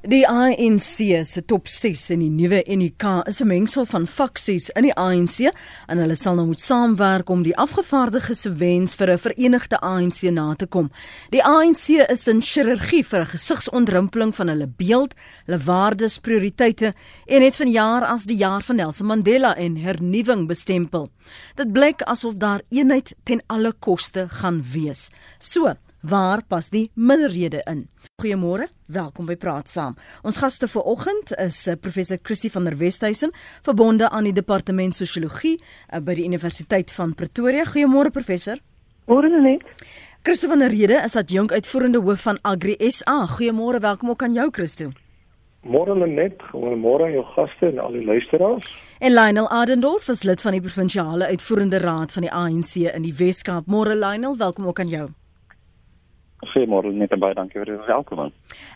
Die ANC se top 6 in die nuwe NUK is 'n mengsel van faksies in die ANC en hulle sal nou moet saamwerk om die afgevaardigdes se wens vir 'n verenigde ANC na te kom. Die ANC is in chirurgie vir 'n gesigsontrimpeling van hulle beeld, hulle waardes, prioriteite en het vanjaar as die jaar van Nelson Mandela en hernuwing bestempel. Dit blyk asof daar eenheid ten alle koste gaan wees. So, waar pas die minderhede in? Goeiemôre, welkom by Praat Saam. Ons gaste vir oggend is eh, professor Christie van der Westhuizen, verbonde aan die departement sosiologie eh, by die Universiteit van Pretoria. Goeiemôre professor. Môre net. Christo van der Rede is adjunk uitvoerende hoof van Agri SA. Goeiemôre, welkom ook aan jou Christo. Môre net, goeiemôre aan jou gaste en al die luisteraars. En Lionel Adendorf is lid van die provinsiale uitvoerende raad van die ANC in die Wes-Kaap. Môre Lionel, welkom ook aan jou. Goeiemôre net baie dankie vir die welkom.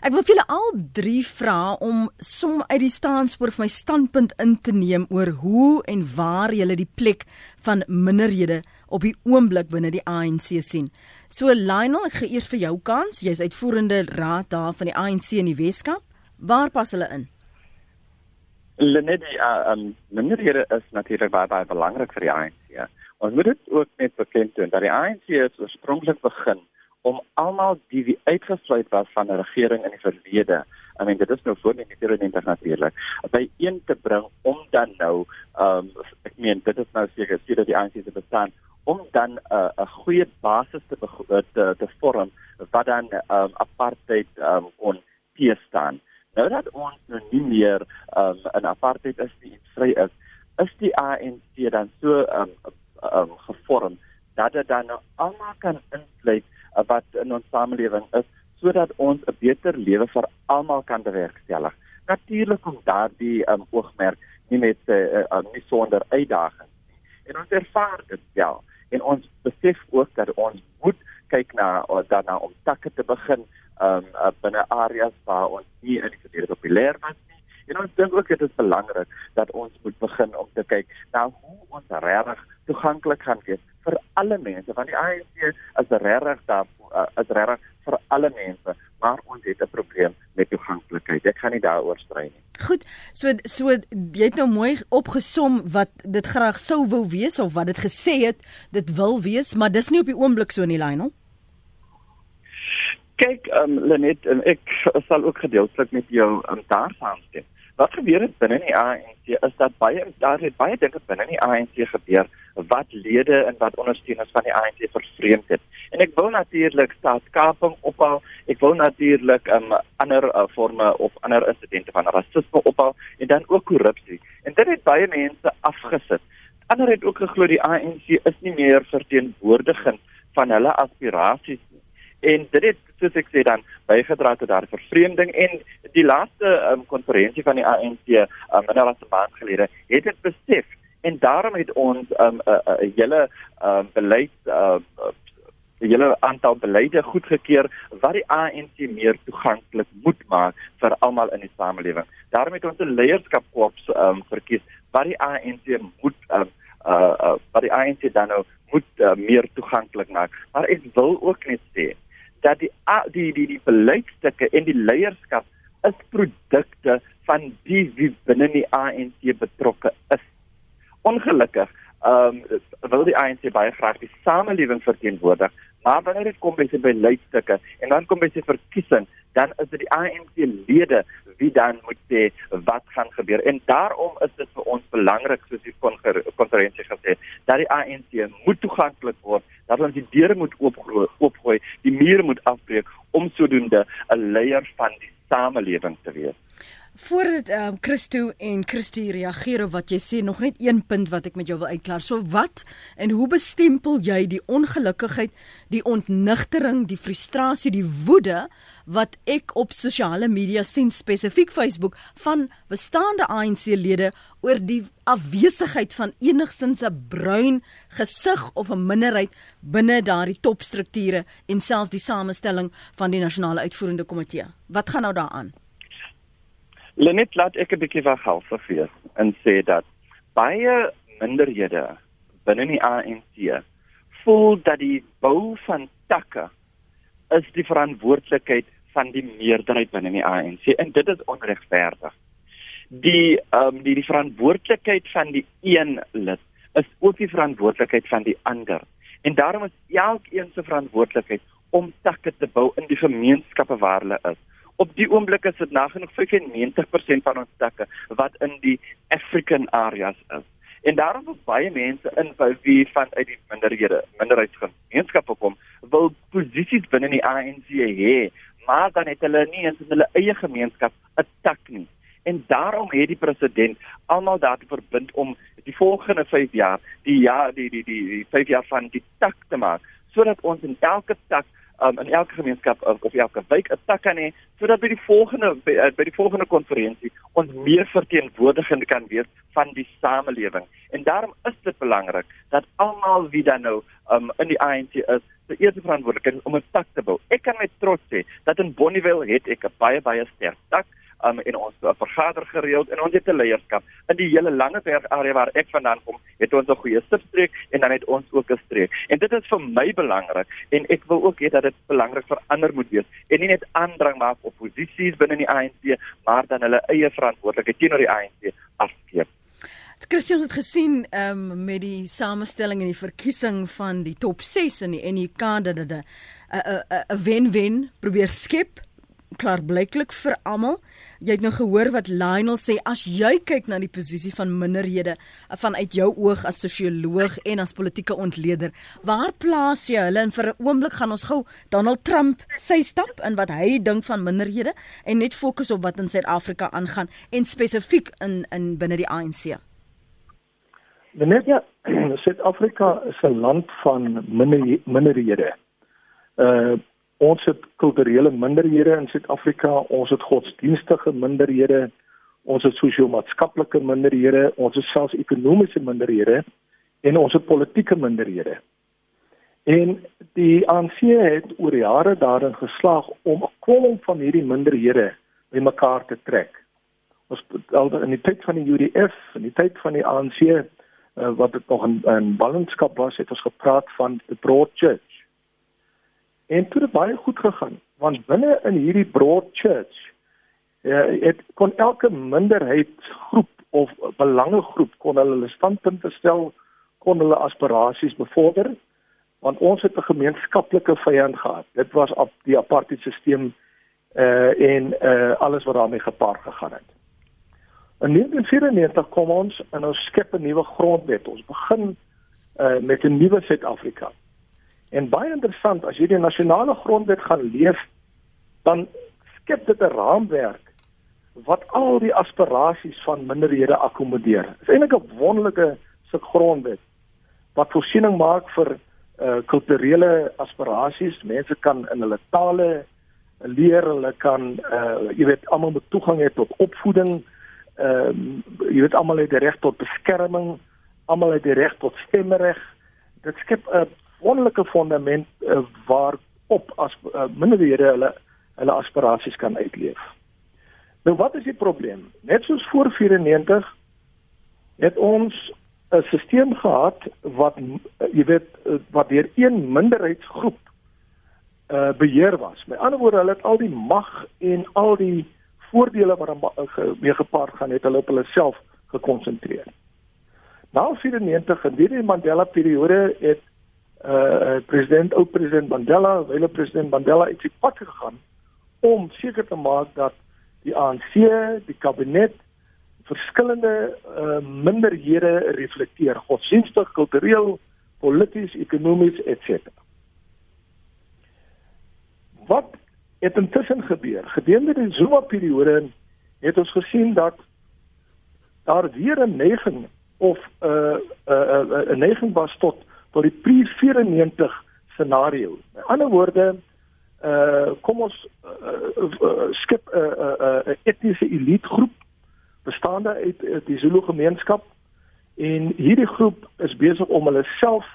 Ek wil julle al drie vra om som uit die staanspoor vir my standpunt in te neem oor hoe en waar julle die plek van minderhede op die oomblik binne die ANC sien. So Lionel, ek gee eers vir jou kans. Jy's uitvoerende raad daar van die ANC in die Weskaap. Waar pas hulle in? Lenet die uh, um, minderhede is natuurlik baie baie belangrik vir die ANC. Ons moet dit ook net bekend doen dat die ANC is oorspronklik begin om almal die wie uitgesluit was van 'n regering in die verlede. I mean dit is nou voor die president natuurlik. by een te bring om dan nou ehm um, ek meen dit is nou seker sê dat die ANC se bestaan om dan 'n uh, 'n goeie basis te, te te vorm wat dan ehm um, apartheid ehm um, kon teestaan. Nou dat ons nou nie meer ehm um, 'n apartheid is nie, vry is, is die ANC dan so ehm um, ehm um, gevorm dat dit dan nou almal kan insluit wat in ons samelewing is sodat ons 'n beter lewe vir almal kan bewerkstellig. Natuurlik om daardie um, oogmerk nie met uh, uh, nie sonder uitdagings nie. En ons ervaar dit wel. En ons besef ook dat ons moet kyk na of uh, dan om takke te begin um, uh, binne areas waar ons nie in die verlede populêr was nie. En ons dink ook dit is belangrik dat ons moet begin om te kyk na hoe ons regtig toeganklik gaan wees vir alle mense want die ANC is regtig daar uh, is regtig vir alle mense maar ons het 'n probleem met toeganklikheid. Ek gaan nie daaroor stry nie. Goed so so jy het nou mooi opgesom wat dit graag sou wou wees of wat dit gesê het dit wil wees maar dis nie op die oomblik so nie Lionel. Kyk um, Lenet ek sal ook gedeeltelik met jou um, daar saamstem. Wat gebeur het binne die ANC is dat baie daar het baie dinge binne die ANC gebeur wat lede en wat ondersteuners van die ANC vervreemd het. En ek wil natuurlik staatskaping ophou. Ek wil natuurlik um, ander uh, forme of ander insidente van rasisme ophou en dan ook korrupsie. En dit het baie mense afgesit. Ander het ook geglo die ANC is nie meer verteenwoordigend van hulle aspirasies nie. En dit het soos ek sê dan bygedra tot daardie vervreemding en die laaste um, konferensie van die ANC um, in die laaste maand gelede het dit besef en daarom het ons 'n um, 'n hele um, beleid 'n uh, hele aantal beleide goedgekeur wat die ANC meer toeganklik moet maak vir almal in die samelewing. Daarom het ons 'n leierskapkorps um, verkies wat die ANC moet um, uh, uh, wat die ANC dan nou moet uh, meer toeganklik maak. Maar ek wil ook net sê dat die die die die beleidsstukke en die leierskap is produkte van die wie binne die ANC betrokke is. Ongelukkig, ehm um, wil die ANC baie graag die samelewing verteenwoordig, maar wanneer dit kom by sy beleidsstukke en dan kom by sy verkiesing, dan is dit die ANC lede wie dan moet sê wat gaan gebeur. En daarom is dit vir ons belangrik soos die konferensie gesê, dat die ANC moet toeganklik word, dat ons die deure moet oopgooi, die mure moet afbreek om sodoende 'n leier van die samelewing te wees. Voordat ehm um, Christo en Christie reageer op wat jy sê, nog net een punt wat ek met jou wil uitklaar. So wat en hoe bestempel jy die ongelukkigheid, die ontnigtering, die frustrasie, die woede wat ek op sosiale media sien spesifiek Facebook van bestaande ANC-lede oor die afwesigheid van enigsins 'n bruin gesig of 'n minderheid binne daardie topstrukture en selfs die samestelling van die nasionale uitvoerende komitee. Wat gaan nou daaraan? Lenet laat ek 'n bietjie weghals of wees en sê dat baie minderhede binne die ANC voel dat die bou van takke is die verantwoordelikheid van die meerderheid binne die ANC en dit is onregverdig. Die ehm um, die die verantwoordelikheid van die een lid is ook die verantwoordelikheid van die ander. En daarom is elkeen se verantwoordelikheid om takke te bou in die gemeenskappe waar hulle is. Op die oomblik is dit nagenoeg 95% van ons takke wat in die African areas is. En daarom wil baie mense in wie van uit die minderhede, minderheidsgemeenskappe kom, wil posisies binne die ANC hê, maar dan het hulle nie in hulle eie gemeenskap 'n tak nie. En daarom het die president almal daartoe verbind om die volgende 5 jaar, die ja, die die die, die 5 jaar van die tak te maak, sodat ons in elke tak um, in elke gemeenskap of, of elke wijk 'n tak kan hê sodat by die volgende by, uh, by die volgende konferensie ons meer verteenwoordigend kan wees van die samelewing. En daarom is dit belangrik dat almal wie dan nou um, in die ANC is, se eerste verantwoordelikheid om 'n tak te bou. Ek kan met trots sê dat in Bonnievale het ek 'n baie baie sterk tak um, en ons uh, vergader gereeld en ons het 'n leierskap. In die hele Langeberg area waar ek vandaan kom, het ons 'n goeie substreek en dan het ons ook 'n streek. En dit is vir my belangrik en ek wil ook hê dat dit belangrik vir ander moet wees en nie net aandrang maak op posisies binne die ANC, maar dan hulle eie verantwoordelikheid teenoor die ANC afskeep. Christian het gesien um, met die samestelling en die verkiesing van die top 6 in die NUK dat dit 'n 'n wen-wen probeer skep klaarblyklik vir almal. Jy het nou gehoor wat Lionel sê as jy kyk na die posisie van minderhede eh, vanuit jou oog as sosioloog en as politieke ontleder, waar plaas jy hulle? En vir 'n oomblik gaan ons gou Donald Trump sy stap in wat hy dink van minderhede en net fokus op wat in Suid-Afrika aangaan en spesifiek in in binne die ANC. Net ja, Suid-Afrika is 'n land van minder minderhede. Uh Ons het kulturele minderhede in Suid-Afrika, ons het godsdienstige minderhede, ons het sosio-maatskaplike minderhede, ons het selfs ekonomiese minderhede en ons het politieke minderhede. En die ANC het oor jare daarin geslaag om 'n kolom van hierdie minderhede bymekaar te trek. Ons al in die tyd van die UDF, in die tyd van die ANC uh, eh, wat dit nog 'n ballingskap was, het ons gepraat van the broad church En dit het baie goed gegaan want binne in hierdie broad church uh, het kon elke minderheidsgroep of belangegroep kon hulle standpunte stel, kon hulle aspirasies bevorder want ons het 'n gemeenskaplike vyand gehad. Dit was op die apartheid stelsel uh en uh alles wat daarmee gepaard gegaan het. In 1994 kom ons en ons skep 'n nuwe grondwet. Ons begin uh met 'n nuwe Suid-Afrika. En baie interessant, as jy die nasionale grondwet gaan lees, dan skep dit 'n raamwerk wat al die aspirasies van minderhede akkommodeer. Dit is eintlik 'n wonderlike se grondwet wat voorsiening maak vir uh kulturele aspirasies. Mense kan in hulle tale leer, hulle kan uh jy weet almal met toegang hê tot opvoeding. Ehm uh, jy weet almal het die reg tot beskerming, almal het die reg tot stemreg. Dit skep 'n wonderlike fondament uh, waarop as uh, minderhede hulle hulle aspirasies kan uitleef. Nou wat is die probleem? Net soos voor 94 het ons 'n stelsel gehad wat uh, jy weet uh, wat deur een minderheidsgroep uh beheer was. Met ander woorde, hulle het al die mag en al die voordele wat mee gepaard gaan het hulle op hulle self gekonsentreer. Na 94 en die Mandela periode het uh president ou president Mandela, wyle president Mandela het sy pad gegaan om seker te maak dat die ANC, die kabinet verskillende uh minderhede reflekteer, godsdienstig, kultureel, polities, ekonomies etc. Wat het intussen gebeur? Gedurende die Zuma periode het ons gesien dat daar weer 'n neiging of 'n uh, 'n uh, 'n uh, neiging was tot tot die pre-94 scenario. Met ander woorde, uh kom ons uh, uh, skip 'n uh, uh, uh, etniese elite groep bestaande uit uh, die Zulu gemeenskap en hierdie groep is besig om hulle self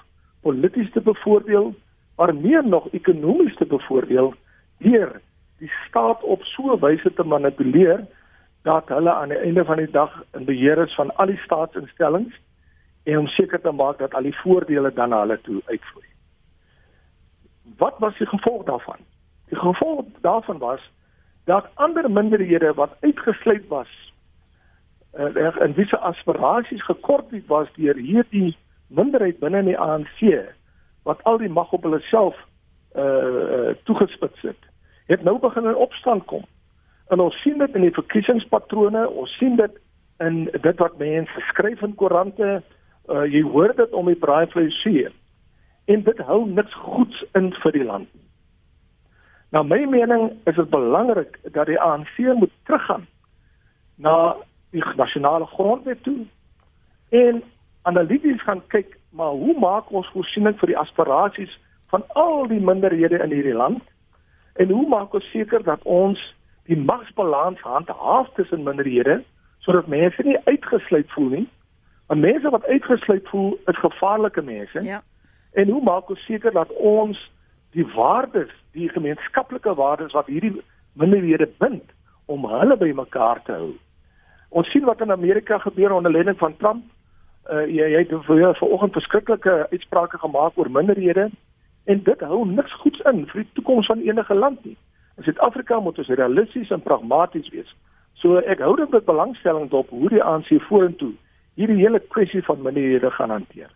polities te bevoordeel, maar meer nog ekonomies te bevoordeel deur die staat op so 'n wyse te manipuleer dat hulle aan die einde van die dag in beheer is van al die staatsinstellings en om seker te maak dat al die voordele dan na hulle toe uitvloei. Wat was die gevolg daarvan? Die gevolg daarvan was dat ander minderhede wat uitgesluit was uh, en wie se aspirasies gekort was deur hierdie minderheid binne die ANC wat al die mag op hulle self uh toegespits het het nou begin in opstand kom en ons sien dit in die verkiesingspatrone ons sien dit in dit wat mense skryf in koerante uh, jy hoor dit om die braaivleis see en dit hou niks goeds in vir die land. Nou my mening is dit belangrik dat die ANC moet teruggaan na die nasionale grondwet toe en analities gaan kyk maar hoe maak ons voorsiening vir die aspirasies van al die minderhede in hierdie land? En hoe maak ons seker dat ons die magsbalans handhaaf tussen minderhede sodat mense nie uitgesluit voel nie want mense wat uitgesluit voel is gevaarlike mense ja en hoe maak ons seker dat ons die waardes, die gemeenskaplike waardes wat hierdie minderhede bind om hulle by mekaar te hou. Ons sien wat in Amerika gebeur onder leiding van Trump. Uh jy jy het vir vanoggend verskriklike uitsprake gemaak oor minderhede en dit hou niks goeds in vir die toekoms van enige land nie. In Suid-Afrika moet ons realisties en pragmaties wees. So ek hou dit met belangstelling dop hoe die ANC vorentoe hierdie hele kwessie van minderhede gaan hanteer.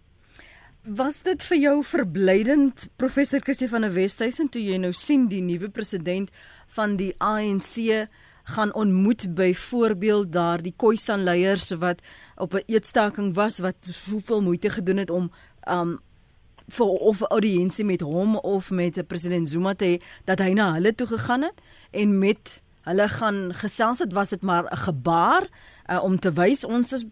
Was dit vir jou verblydend professor Christie van der Westhuizen toe jy nou sien die nuwe president van die ANC gaan ontmoet byvoorbeeld daar die Khoisan leiers wat op 'n eetstaking was wat soveel moeite gedoen het om um vir of audiensie met hom of met president Zuma te hê dat hy na hulle toe gegaan het en met hulle gaan gesels het was dit maar 'n gebaar uh, om te wys ons is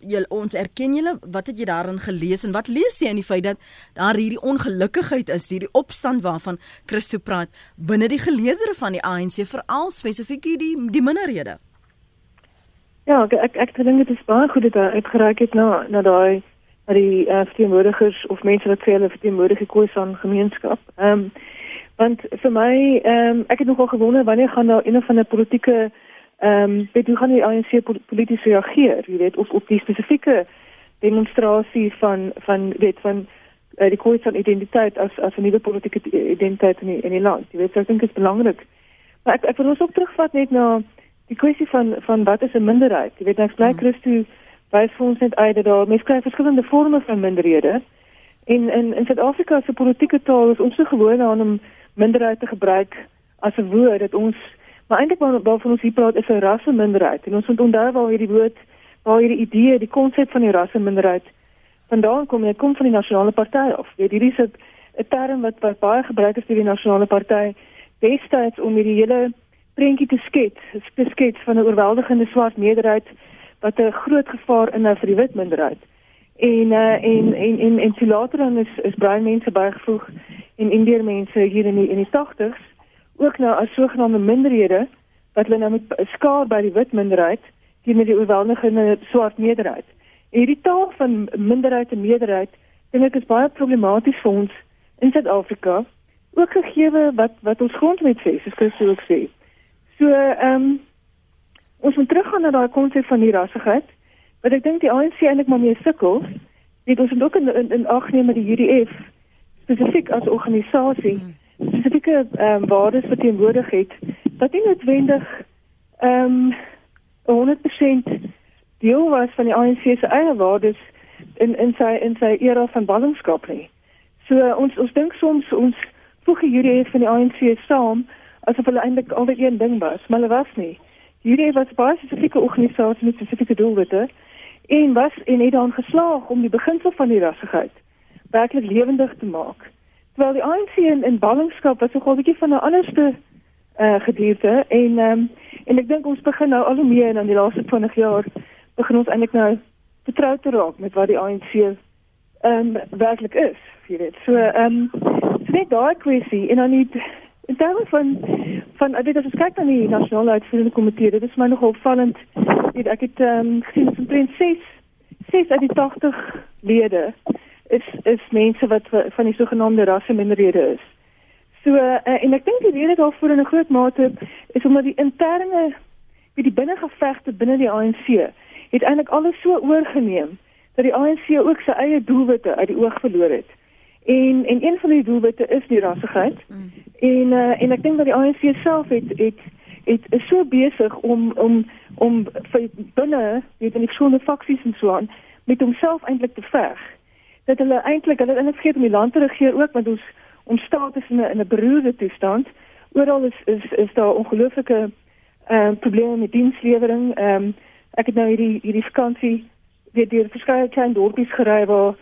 jy, ons erken julle wat het jy daarin gelees en wat lees jy in die feit dat daar hierdie ongelukkigheid is hierdie opstand waarvan Christo praat binne die geleedere van die ANC veral spesifiek die die minderhede? Ja ek ek, ek dink dit is baie goed dat hy uitgereik het na na daai na die uh, verteenwoordigers of mense wat sê hulle verteenwoordig die Khoisan gemeenskap. Ehm um, want vir my ehm um, ek het nogal gewonder wanneer gaan daar een of ander politieke ehm um, weet hoe gaan die ANC polities reageer jy weet of op die spesifieke demonstrasie van van weet van uh, die Khoisan identiteit as as 'n nuwe politieke identiteit in die, in die land jy weet so ek dink dit is belangrik maar ek ek wil ons ook terugvat net na die kwessie van van wat is 'n minderheid jy weet nou bly hmm. Christo wys vir ons net uit dat daar mens kry verskillende forme van minderhede en in in Suid-Afrika se politieke taal is ons so gewoond aan om minderheid te gebruik as 'n woord dat ons maar eintlik waar waarvan ons hier praat is 'n rasse minderheid en ons moet onthou waar hierdie woord waar hierdie idee die konsep van die rasse minderheid vandaan kom dit kom van die nasionale party af. Weet hierdie is 'n term wat wat baie gebruik is deur die nasionale party destyds om hierdie hele prentjie te skets te skets van 'n oorweldigende swart meerderheid wat 'n groot gevaar inhou vir die wit minderheid en uh, en en en en en later dan is is baie mense bygevoeg en indiër mense hier in die in die 80s ook nou as sogenaamde minderhede wat hulle nou met skaar by die wit minderheid teen die oorweldigende swart meerderheid. En hierdie taal van minderheid en meerderheid dink ek is baie problematies vir ons in Suid-Afrika ook gegee wat wat ons grondwet sê, soos Christus ook sê. So ehm um, ons moet teruggaan na daai konsep van die rassigheid. Wat ek dink die ANC eintlik maar mee sukkel. Dit ons moet ook in in, in ag neem met die UDF spesifiek as organisasie hmm. spesifieke ehm um, waardes verteenwoordig het wat nie noodwendig ehm um, 100% deel was van die ANC se eie waardes in in sy in sy era van ballingskap nie. So ons ons dink soms ons voeg hierdie van die ANC saam asof hulle eintlik al die een ding was, maar hulle was nie. Hierdie was baie spesifieke organisasie met spesifieke doelwitte en was en het dan geslaag om die beginsel van die rassigheid werklik lewendig te maak. Terwyl die ANC in, in ballingskap was nogal 'n bietjie van 'n anderste uh, gedeelte en um, en ek dink ons begin nou al hoe meer in die laaste 20 jaar begin ons eintlik nou vertrou te raak met wat die ANC ehm um, werklik is, jy weet. So ehm um, so net daai kwessie en dan nie in terme van van ek weet as ons kyk na die nasionale uitvoerende komitee, dit is my nogal opvallend. Ek het ehm um, gesien dat omtrent 6 6 uit die 80 lede is is mense wat van die sogenaamde rasse minderhede is. So uh, en ek dink die rede daarvoor in 'n groot mate is omdat die interne wie die binnengevegte binne die ANC het eintlik alles so oorgeneem dat die ANC ook sy eie doelwitte uit die oog verloor het. En en een van die doelwitte is die rassigheid. Mm. En uh, en ek dink dat die ANC self het het het is so besig om om om binne weet in die verskillende faksies en so aan met homself eintlik te veg. Dat hulle eintlik hulle in vergeet om die land te regeer ook want ons ons staat is in 'n in 'n beroerde toestand. Oral is is is daar ongelooflike ehm uh, probleme met dienslewering. Ehm um, ek het nou hierdie hierdie vakansie weer deur verskeie klein dorpies gery waar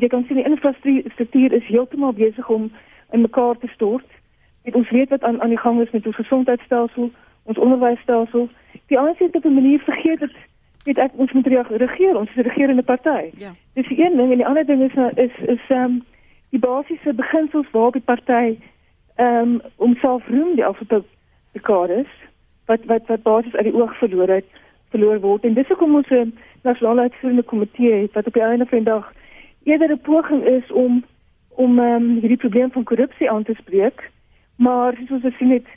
jy kan sien die infrastruktuur is heeltemal besig om in mekaar te stort. Dit ons weet wat aan aan die gang is met ons gesondheidstelsel, ons onderwysstelsel. Die ANC het op 'n manier vergeet dat dit ek ons moet regeer, ons is 'n regerende party. Ja. Dis die een ding en die ander ding is is is ehm um, die basiese beginsels waarop die party ehm um, homself roem die afgelope dekades wat wat wat basies uit die oog verloor het verloor word en dis hoekom ons 'n nasionale uitvoerende komitee het wat op die einde van die dag eerder 'n poging is om om um, hierdie probleem van korrupsie aan te spreek maar soos ons sien het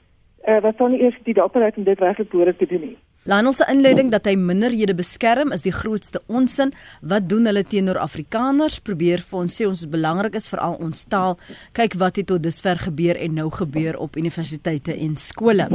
uh, wat dan eers die dapperheid om dit regtig behoorlik te doen nie Lionel se inleiding dat hy minderhede beskerm is die grootste onsin. Wat doen hulle teenoor Afrikaners? Probeer vir ons sê ons is belangrik is veral ons taal. Kyk wat het tot dusver gebeur en nou gebeur op universiteite en skole.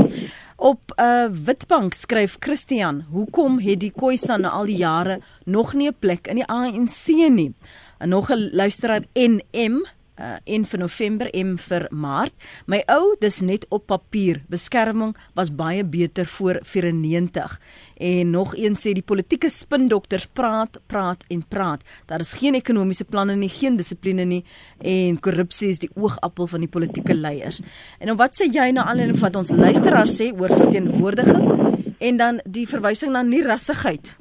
Op 'n uh, Witbank skryf Christian, hoekom het die Khoisan al die jare nog nie 'n plek in die ANC nie? En nog 'n luisteraar NM uh, en vir November en vir Maart. My ou, dis net op papier. Beskerming was baie beter voor 94. En nog een sê die politieke spindokters praat, praat en praat. Daar is geen ekonomiese planne nie, geen dissipline nie en korrupsie is die oogappel van die politieke leiers. En wat sê jy na al en wat ons luisteraars sê oor verteenwoordiging en dan die verwysing na nie rassigheid?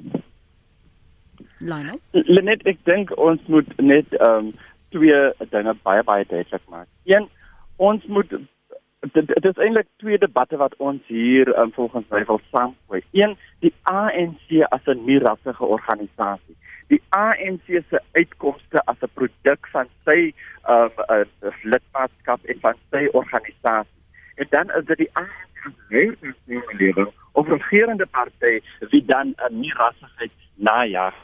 Lionel. Lenet, ek dink ons moet net ehm um, twee dinge baie baie duidelik maak. Een, ons moet dit is eintlik twee debatte wat ons hier um, volgens my wil saamgooi. Een, die ANC as 'n nie-rassige organisasie. Die ANC se uitkomste as 'n produk van sy um, uh, lidmaatskap en van sy organisasie. En dan is dit die ANC se regering of regerende party wie dan 'n nie-rassigheid najag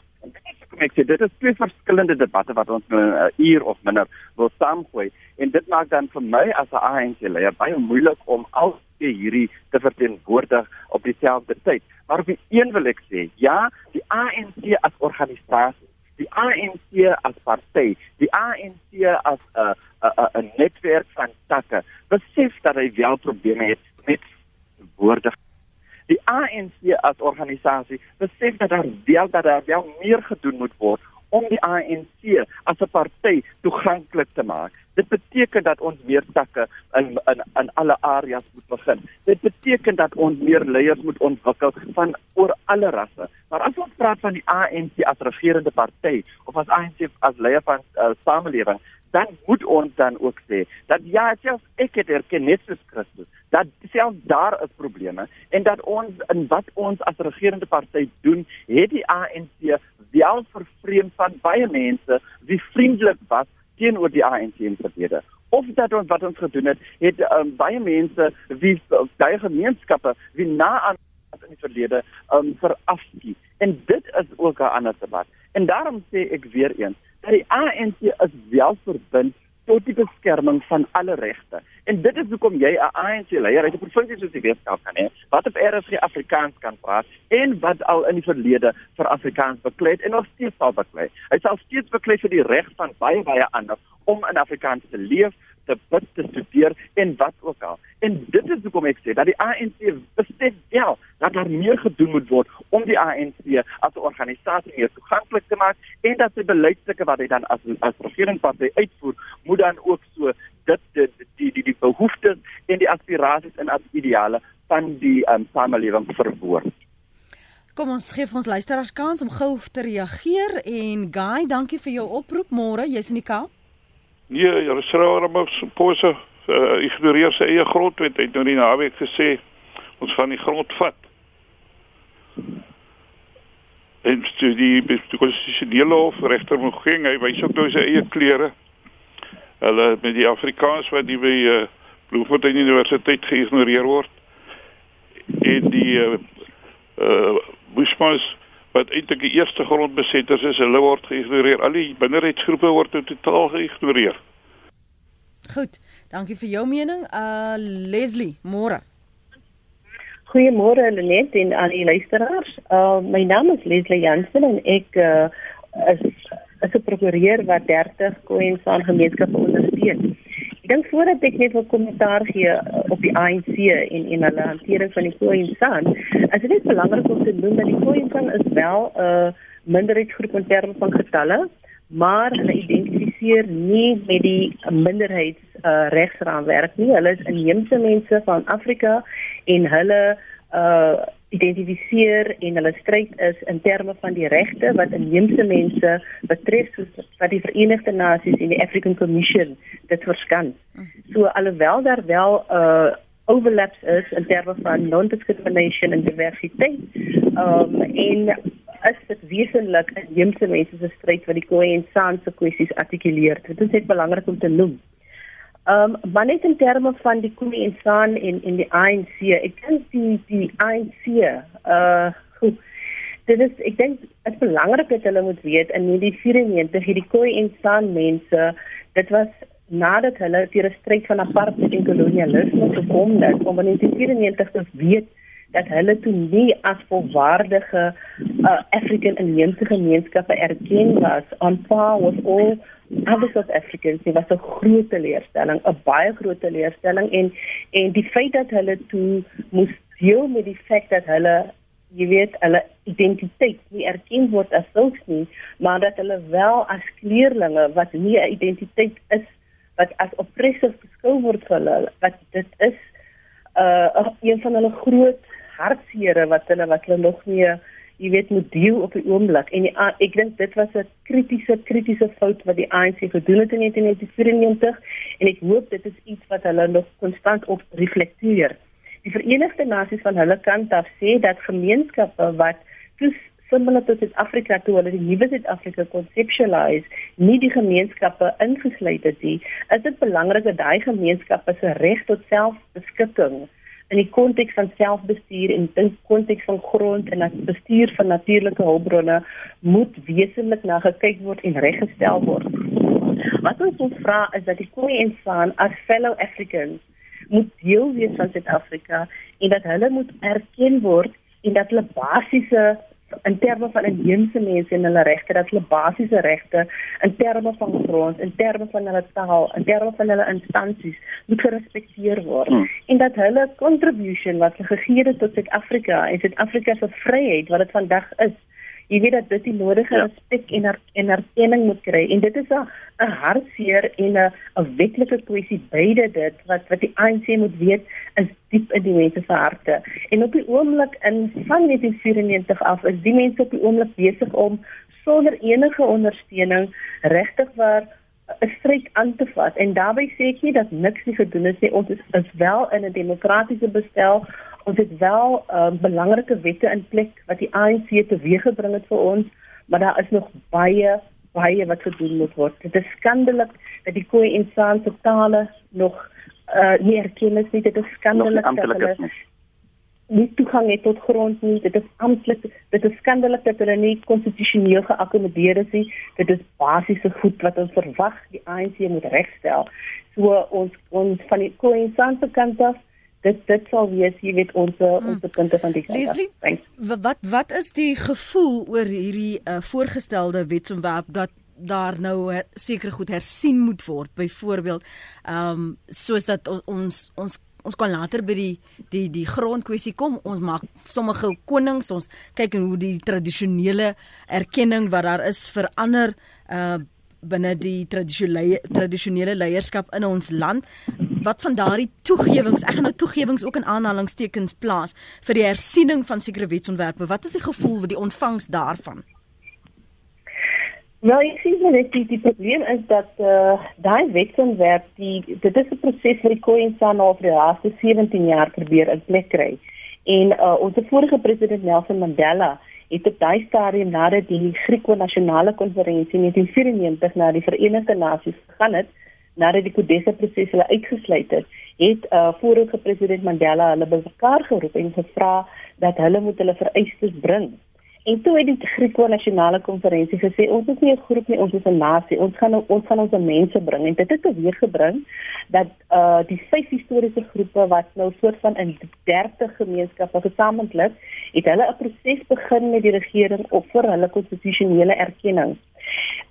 kom ek sê dit is twee verskillende debatte wat ons nou 'n uh, uur of minder wil saamgooi en dit maak dan vir my as 'n ANC leier baie moeilik om al hierdie te verteenwoordig op dieselfde tyd. Maar op die een wil ek sê, ja, die ANC as organisasie, die ANC as party, die ANC as 'n 'n 'n netwerk van takke, besef dat hy wel probleme het met woorde die ANC as organisasie besef dat daar wel dat daar wel meer gedoen moet word om die ANC as 'n party toeganklik te maak. Dit beteken dat ons meer takke in in in alle areas moet begin. Dit beteken dat ons meer leiers moet ontwikkel van oor alle rasse. Maar as ons praat van die ANC as regerende party of as ANC as leier van uh, samelewing, dan moet ons dan ook sê dat ja, selfs ek het erken net soos Christus dat selfs daar is probleme en dat ons in wat ons as regerende party doen, het die ANC wel vervreem van baie mense wie vriendelik was teenoor die ANC in verlede. Of dat ons wat ons gedoen het het um, baie mense wie baie gemeenskappe wie na aan in die verlede um, verafskie. En dit is ook 'n ander debat. En daarom sê ek weer eens dat die ANC is wel verbind tot die beskerming van alle regte. En dit is hoekom jy 'n ANC leier uit 'n provinsie soos die Weskaap kan hê, wat op RSG Afrikaans kan praat en wat al in die verlede vir Afrikaans beklei het en nog steeds sal beklei. Hy sal steeds beklei vir die reg van baie baie ander om in Afrikaans te leef, te bid, te studeer en wat ook al. En dit is hoekom ek sê dat die ANC besef wel dat daar meer gedoen moet word om die ANC as 'n organisasie meer toeganklik te maak en dat sy beleidsstukke wat hy dan as as regeringsparty uitvoer, moet dan ook so dit die die die, die behoeftes en die aspirasies en as ideale van die um, samelewing verwoord. Kom ons gee ons luisteraars kans om gou te reageer en Guy, dankie vir jou oproep môre. Jy's in die Kaap. Nee, Jerusalem is pose uh, ignoreer sy eie grondwet. Hy het nou die naweek gesê ons van die grond vat. En die die konstitusionele hof regter Mogeng, hy wys ook nou sy eie klere. Hulle met die Afrikaans wat die by uh, Bloemfontein Universiteit geïgnoreer word. En die uh, uh Bushmans wat eintlik die eerste grondbesetters is, hulle word geïgnoreer. Al die minderheidsgroepe word totaal geïgnoreer. Goed. Dankie vir jou mening. Uh Leslie, môre. Goeiemôre Lenet en aan die luisteraars. Uh my naam is Leslie Jansen en ek uh is is 'n prokureur wat 30 Khoisan gemeenskappe ondersteun. Ek dink voordat ek net 'n kommentaar gee uh, op die ANC en en hulle hantering van die Khoisan, is dit belangrik om te noem dat die Khoisan is wel 'n uh, minderheidsgroep in terme van getalle, maar hulle identifiseer nie met die minderheids uh, regsraamwerk nie. Hulle is inheemse mense van Afrika en hulle uh identifiseer en hulle stryd is in terme van die regte wat inheemse mense betref soos wat die Verenigde Nasies en die African Commission dit verskans. So alhoewel daar wel uh overlaps is in terme van non-discrimination en diversiteit, um en is dit wesentlik inheemse mense se stryd wat die Khoe en San se kwessies artikuleer. Dit is net belangrik om te noem. Ehm um, maar net in terme van die Khoe en San en en die ANC, ek dink die die ANC uh goed. Dit is ek dink dit is belangrik dat hulle moet weet in die 94 hierdie Khoe en San mense, dit was nadat hulle teen 'n stryd van apartheid en kolonialisme gekom het, om in 1994 te weet dat hulle toe nie as volwaardige uh, African inheemse gemeenskappe erken was on par with all other South Africans. Dit was 'n groot teleurstelling, 'n baie groot teleurstelling en en die feit dat hulle toe moes deel met die feit dat hulle jy weet hulle identiteit nie erken word as sulks nie, maar dat hulle wel as kleerlinge wat nie 'n identiteit is wat as oppressief beskou word vir hulle, wat dit is uh een van hulle groot hartseere wat hulle wat hulle nog nie jy weet moet deel op die oomblik. En die, ek dink dit was 'n kritiese kritiese fout wat die ANC gedoen het in 1994 en ek hoop dit is iets wat hulle nog konstant op reflekteer. Die Verenigde Nasies van hulle kant af sê dat gemeenskappe wat soos similar tot Suid-Afrika toe hulle die nuwe Suid-Afrika conceptualize, nie die gemeenskappe ingesluit het nie, is dit belangrik dat daai gemeenskappe se reg tot selfbeskikking in die konteks van selfbestuur en in konteks van grond en bestuur van natuurlike hulpbronne moet wesentlik na gekyk word en reggestel word. Wat ons moet vra is dat die Khoe en San as fellow Africans moet deel wees van Suid-Afrika en dat hulle moet erken word en dat hulle basiese in terme van inheemse mense en hulle regte dat hulle basiese regte in terme van grond, in terme van hulle taal, in terme van hulle instansies moet gerespekteer word hmm. en dat hulle contribution wat gegee het tot Suid-Afrika en Suid-Afrika se vryheid wat dit vandag is jy weet dat dit die nodige ja. respek en er, en erkenning moet kry. En dit is 'n 'n hartseer en 'n 'n wetlike kwessie beide dit wat wat die ANC moet weet is diep in die mense se harte. En op die oomblik in van 1994 af is die mense op die oomblik besig om sonder enige ondersteuning regtig waar 'n stryd aan te vat. En daarbey sê ek nie dat niks nie gedoen is nie. Ons is, is wel in 'n demokratiese bestel ons het wel uh, belangrike wette in plek wat die ANC teweeggebring het vir ons, maar daar is nog baie baie wat gedoen moet word. Dit is skandalig dat die Khoi en San se tale nog uh, nie erken is nie. Dit is skandalig dat hulle nie toegang het tot grond nie. Dit is amptelik, dit is skandalig dat hulle nie konstitusioneel geakkommodeer is nie. Dit is basiese goed wat ons verwag die ANC moet regstel. So ons ons van die Khoi en San se kant af dit dit sal wees jy weet ons hmm. ons punte van die Leslie, wat wat is die gevoel oor hierdie uh, voorgestelde wetsontwerp dat daar nou seker goed hersien moet word? Byvoorbeeld ehm um, soos dat ons ons ons kan later by die die die grondkwessie kom. Ons maak sommige konings ons kyk hoe die tradisionele erkenning wat daar is vir ander uh binne die tradisionele tradisionele leierskap in ons land wat van daardie toegewings ek gaan nou toegewings ook in aanhalingstekens plaas vir die hersiening van sekere wetsontwerpe. Wat is die gevoel wat die ontvangs daarvan? Nou ek sien net die die probleem is dat uh, daai wetsontwerp die dit is 'n proses wat die Koensan al vir die laaste 17 jaar probeer in plek kry. En uh, ons vorige president Nelson Mandela het op daai stadium nadat die Grieko-nasionale konferensie in 1994 na die Verenigde Nasies gegaan het, nadat die Kodesa proses hulle uitgesluit het, het uh, vorige president Mandela hulle bymekaar geroep en gevra dat hulle moet hulle vereistes bring. En toe het die Griekse nasionale konferensie gesê ons is nie 'n groep nie, ons is 'n nasie. Ons gaan ons gaan ons mense bring en dit het teweeg gebring dat uh die vyf historiese groepe wat nou soort van in 30 gemeenskappe gesamentlik het hulle 'n proses begin met die regering op vir hulle konstitusionele erkenning.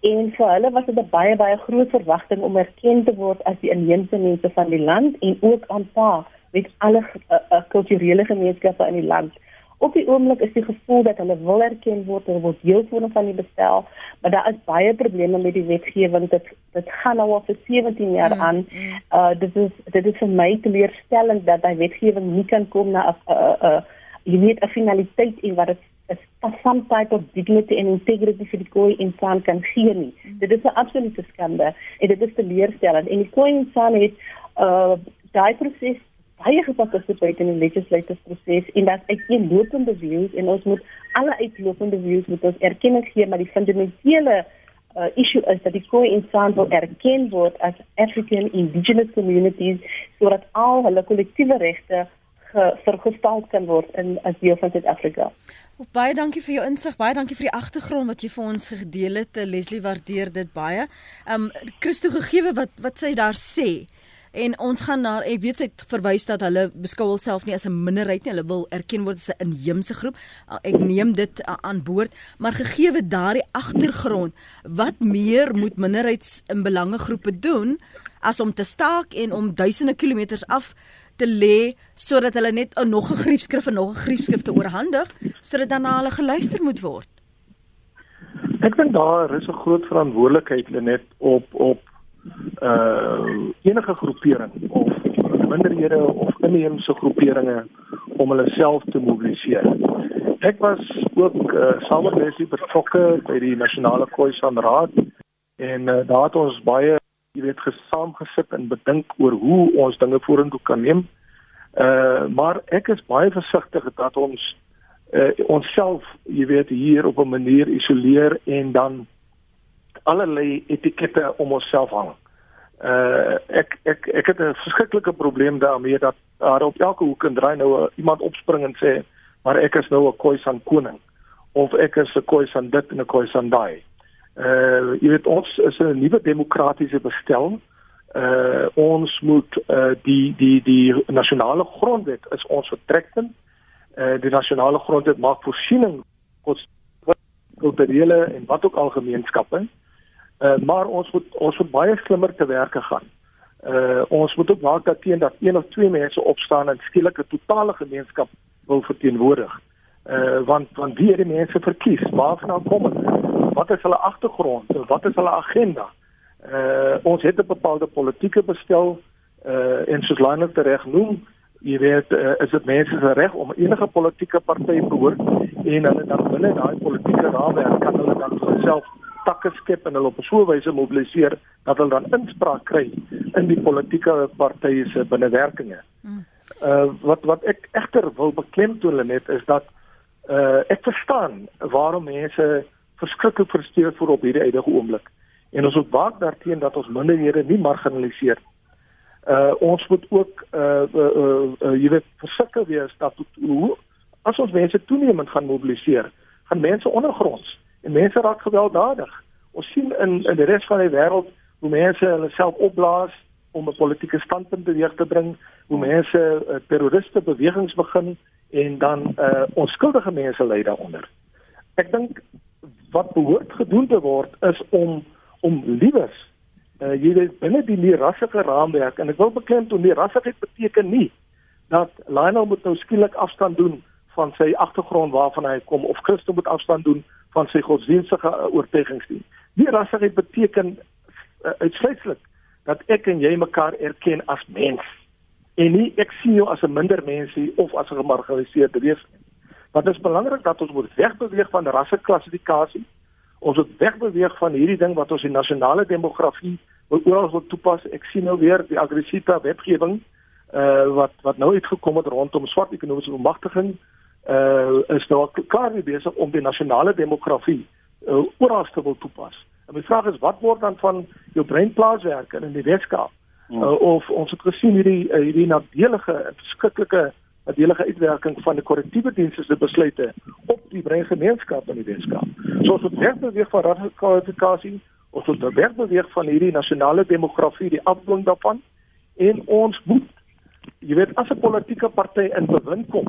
En vir hulle was dit 'n baie baie groot verwagting om erken te word as die inheemse mense van die land en ook aanpa met alle uh, uh, kulturele gemeenskappe in die land. Op die oomblik is die gevoel dat hulle wil erken word, hulle word deel vorm van die bestel, maar daar is baie probleme met die wetgewing. Dit dit gaan nou al vir 17 jaar mm, aan. Mm. Uh dit is dit is vir my teleurstellend dat daai wetgewing nie kan kom na 'n 'n jy weet 'n finaliteit en wat dit is some type of dignity and integrity vir die koei insan kan gee nie. Mm. Dit is 'n absolute skande en dit is teleurstellend. En die koei insan het uh daai proses baie gepartisipeer in die legislative proses en dat uiteenlopende views en ons moet alle uiteenlopende views moet ons erkenning gee maar die fundamentele uh, issue is dat die Khoi insan wil erken word as African indigenous communities sodat al hulle kollektiewe regte vergestel kan word in as deel van Suid-Afrika. Baie dankie vir jou insig, baie dankie vir die agtergrond wat jy vir ons gedeel het. Leslie waardeer dit baie. Um Christo gegee wat wat sy daar sê en ons gaan na ek weet sy verwys dat hulle beskou hulself nie as 'n minderheid nie, hulle wil erken word as 'n inheemse groep. Ek neem dit aan boord, maar gegeewe daardie agtergrond, wat meer moet minderheids in belange groepe doen as om te staak en om duisende kilometers af te lê sodat hulle net 'n nog 'n griefskrif en nog 'n griefskrif te oorhandig sodat dan na hulle geluister moet word. Ek dink daar is 'n groot verantwoordelikheid net op op uh enige groepering of minderhede of inheemse groeperinge om hulle self te mobiliseer. Ek was ook uh, saam met Leslie betrokke by die nasionale Khoisan Raad en uh, daar het ons baie, jy weet, gesaamgesit en bedink oor hoe ons dinge vorentoe kan neem. Uh maar ek is baie versigtig dat ons uh, onsself, jy weet, hier op 'n manier isoleer en dan allerlei etikette om onsself hang. Uh ek ek ek het 'n verskriklike probleem daarmee dat daar op elke hoek en draai nou iemand opspring en sê maar ek is nou 'n Khoisan koning of ek is 'n Khoisan dit en 'n Khoisan daai. Uh jy weet ons is 'n nuwe demokratiese bestel. Uh ons moet uh die die die nasionale grondwet is ons vertrekpunt. Uh die nasionale grondwet maak voorsiening tot kulturele en wat ook al gemeenskappe. Uh Uh, maar ons moet ons moet baie slimmer te werke gaan. Uh ons moet ook maak dat teen dat een of twee mense opstaan en skielik 'n totale gemeenskap wil verteenwoordig. Uh want want wie die mense verkies, waarvan kom hulle? Wat is hulle agtergrond? Wat is hulle agenda? Uh ons het 'n bepaalde politieke bestel uh en soos Lionel reg noem, jy weet uh, is dit mense se reg om enige politieke party te behoort en hulle dan binne daai politieke raamwerk kan hulle dan self takke skep en hulle op so 'n wyse mobiliseer dat hulle dan inspraak kry in die politieke partye se binnewerkinge. Hmm. Uh wat wat ek egter wil beklemtoon net is dat uh ek verstaan waarom mense verskriklik frustreerd voel op hierdie huidige oomblik. En ons moet waak daarteen dat ons minderhede nie marginaliseer. Uh ons moet ook uh uh, uh, uh jy weet verseker wees dat hoe as ons mense toenemend gaan mobiliseer, gaan mense ondergronds en mense raak gewelddadig. Ons sien in in die res van die wêreld hoe mense hulle self opblaas om 'n politieke standpunt beweeg te bring, hoe mense uh, terroriste bewegings begin en dan uh, onskuldige mense ly daaronder. Ek dink wat behoort gedoen te word is om om liewers uh, jy weet binne die nie rassige raamwerk en ek wil beklemtoon nie rassigheid beteken nie dat Lionel moet nou skielik afstand doen van sy agtergrond waarvan hy kom of Christus moet afstand doen van sy godsdienstige uh, oortuigingsdien. Die rassigheid beteken uh, uitsluitlik dat ek en jy mekaar erken as mens en nie ek sien jou as 'n minder mensie of as 'n gemarginaliseerde wees nie. Want dit is belangrik dat ons moet wegbeweeg van rasseklassifikasie. Ons moet wegbeweeg van hierdie ding wat ons in nasionale demografie wil oral wil toepas. Ek sien nou weer die aggressiewe wetgewing uh wat wat nou uitgekom het rondom swart ekonomiese bemagtiging uh is nou klaar nie besig om die nasionale demografie uh, oral te wil toepas. En my vraag is wat word dan van jou breinplaaswerke in die Weskaap? Hmm. Uh, of ons het gesien hierdie uh, hierdie nadelige verskriklike nadelige uitwerking van die korrektiewe dienste se besluite op die breingemeenskap in die Weskaap. So ons moet wegbeweeg van radikalisasie, ons moet wegbeweeg van hierdie nasionale demografie, die afdwing daarvan en ons moet jy weet as 'n politieke party in bewind kom,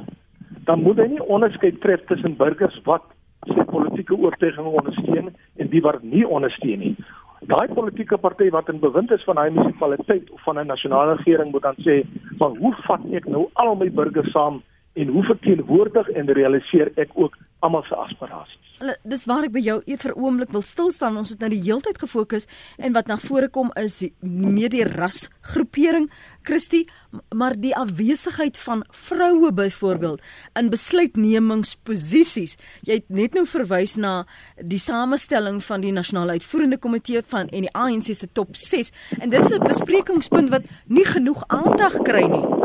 dan moet hy nie onderskeid tref tussen burgers wat sy politieke oortuiging ondersteun en die wat nie ondersteun nie. Daai politieke party wat in bewind is van daai munisipaliteit of van 'n nasionale regering moet dan sê, "Maar hoe vat ek nou al my burgers saam en hoe verteenwoordig en realiseer ek ook almal se aspirasies?" Hulle dis waar ek by jou e vir oomblik wil stil staan. Ons het nou die heeltyd gefokus en wat na vore kom is meer die rasgroepering, Christie, maar die afwesigheid van vroue byvoorbeeld in besluitnemingsposisies. Jy het net nou verwys na die samestelling van die nasionale uitvoerende komitee van en die ANC se top 6 en dis 'n besprekingspunt wat nie genoeg aandag kry nie.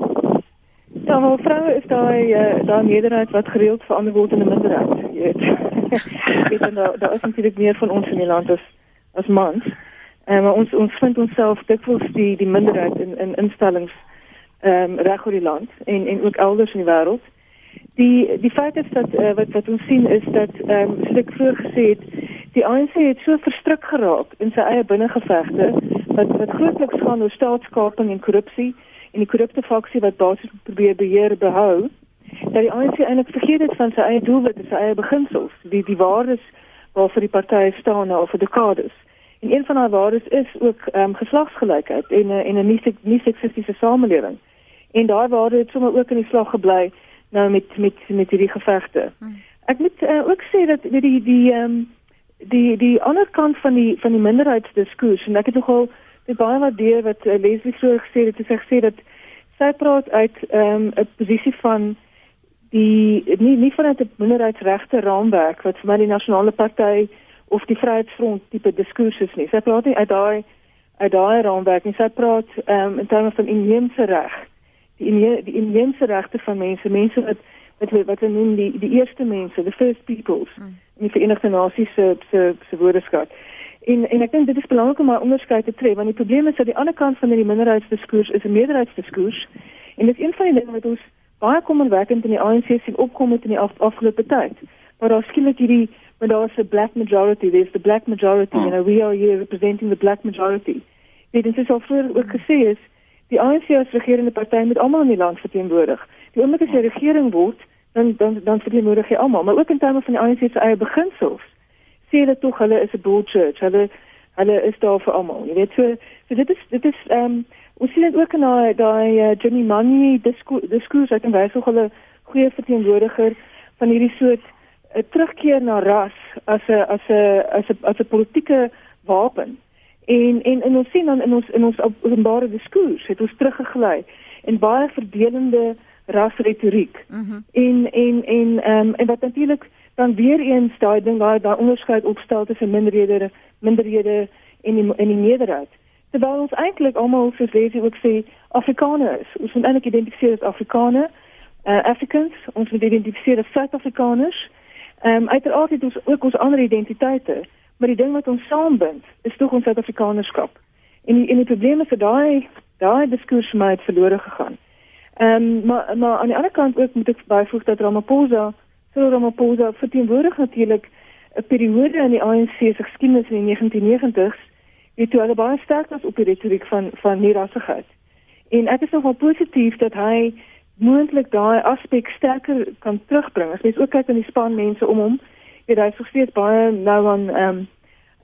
Ja, maar vroue is daai uh, daai meerderheid wat gereeld verander word in 'n minderheid, weet. weet dan daar is natuurlik meer van ons in die land as as mans. En uh, ons ons vind onsself dikwels die die minderheid in in instellings ehm um, reg oor die land en en ook elders in die wêreld. Die die feit is dat uh, wat wat ons sien is dat ehm um, soos ek vroeër gesê het, die ANC het so verstrik geraak in sy eie binnengevegte wat wat grootliks gaan oor staatskaping en korrupsie en die korrupte faksie wat basies probeer beheer behou dat die ANC eintlik vergeet het van sy eie doelwitte, sy eie beginsels, die die waardes waarvoor die partye staan nou vir dekades. En een van daai waardes is ook ehm um, geslagsgelykheid en 'n en 'n nie nie seksistiese samelewing. En daai waarde het sommer ook in die slag gebly nou met met met hierdie gevegte. Hmm. Ek moet uh, ook sê dat weet die die ehm um, die die ander kant van die van die minderheidsdiskus en ek het nogal dit baie waardeer wat uh, Leslie vroeër gesê het, sy gesê dat sy praat uit ehm um, 'n posisie van die nie nie vanuit 'n minderheidsregte raamwerk wat vir my die nasionale party of die vryheidsfront tipe diskursus nie. Sy praat nie uit daai uit daai raamwerk nie. Sy praat um, in terme van inheemse reg. Die inhe, die inheemse regte van mense, mense wat wat wat hulle noem die die eerste mense, the first peoples hmm. in die Verenigde Nasies se se se woordeskat. En en ek dink dit is belangrik om 'n onderskeid te tref want die probleem is dat die ander kant van die minderheidsdiskursus is 'n meerderheidsdiskursus en dit is een van die dinge wat ons baie kommerwekkend in die ANC sien opkom met in die af, afgelope tyd. Maar daar skielik hierdie maar daar's 'n black majority, there's the black majority, you know, we are here representing the black majority. Dit is al vroeër ook gesê is die ANC as regerende party moet almal in die land verteenwoordig. Die oomblik as jy regering word, dan dan dan verteenwoordig jy almal, maar ook in terme van die ANC se eie beginsels. Sê hulle tog hulle is 'n bull church. Hulle hulle is daar vir almal. Jy weet so, so dit is dit is ehm um, Ons sien dit ook in daai daai uh, Jimmy Money diskurs ek en wys hoe hulle goeie verteenwoordiger van hierdie soort uh, terugkeer na ras as 'n as 'n as 'n as 'n politieke wapen. En en en ons sien dan in ons in ons openbare diskurs het ons teruggegly in baie verdelende rasretoriek. Mm -hmm. En en en ehm um, en wat natuurlik dan weer eens daai ding daai daai onderskeid opstel tussen minderhede minderhede en die en die meerderheid. Terwyl ons eintlik almal soos lees ook sê Afrikaners ons moet eintlik identifiseer as Afrikaners uh, Africans. Ons moet identifiseer as Suid-Afrikaners. Ehm um, uiteraard het ons ook ons ander identiteite maar die ding wat ons saambind is tog ons Suid-Afrikanerskap. En die, en die probleem is dat daai daai diskurs my het verlore gegaan. Ehm um, maar maar aan die ander kant ook moet ek byvoeg dat Ramaphosa so Ramaphosa verteenwoordig natuurlik 'n periode in die ANC se geskiedenis in die 1990s het toe hulle baie sterk was op die retoriek van van nierassigheid. En ek is nogal positief dat hy moontlik daai aspek sterker kan terugbring. As mens ook kyk aan die span mense om hom, het hy so steeds baie nou aan ehm